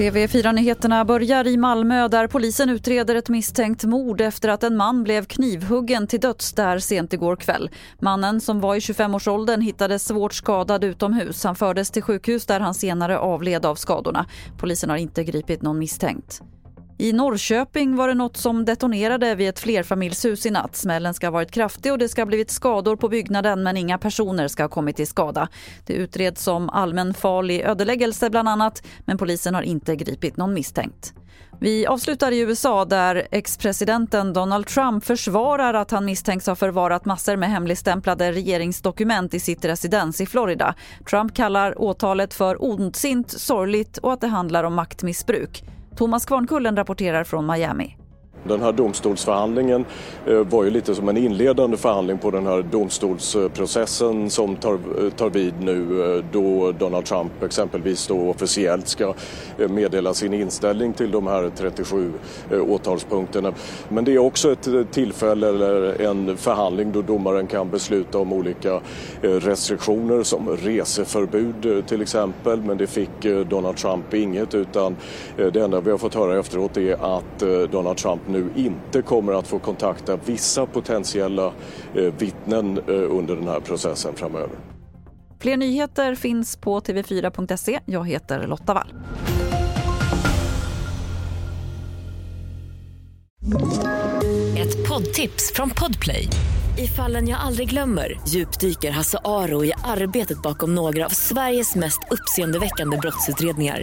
TV4-nyheterna börjar i Malmö där polisen utreder ett misstänkt mord efter att en man blev knivhuggen till döds där sent igår kväll. Mannen som var i 25-årsåldern hittades svårt skadad utomhus. Han fördes till sjukhus där han senare avled av skadorna. Polisen har inte gripit någon misstänkt. I Norrköping var det något som detonerade vid ett flerfamiljshus i natt. Smällen ska ha varit kraftig och det ska ha blivit skador på byggnaden men inga personer ska ha kommit till skada. Det utreds som allmän farlig ödeläggelse bland annat men polisen har inte gripit någon misstänkt. Vi avslutar i USA där ex-presidenten Donald Trump försvarar att han misstänks ha förvarat massor med hemligstämplade regeringsdokument i sitt residens i Florida. Trump kallar åtalet för ondsint, sorgligt och att det handlar om maktmissbruk. Thomas Kvarnkullen rapporterar från Miami. Den här domstolsförhandlingen eh, var ju lite som en inledande förhandling på den här domstolsprocessen som tar, eh, tar vid nu eh, då Donald Trump exempelvis då officiellt ska meddela sin inställning till de här 37 åtalspunkterna. Men det är också ett tillfälle eller en förhandling då domaren kan besluta om olika restriktioner som reseförbud till exempel. Men det fick Donald Trump inget utan det enda vi har fått höra efteråt är att Donald Trump nu inte kommer att få kontakta vissa potentiella eh, vittnen eh, under den här processen framöver. Fler nyheter finns på tv4.se. Jag heter Lotta Wall. Ett poddtips från Podplay. I fallen jag aldrig glömmer djupdyker Hasse Aro i arbetet bakom några av Sveriges mest uppseendeväckande brottsutredningar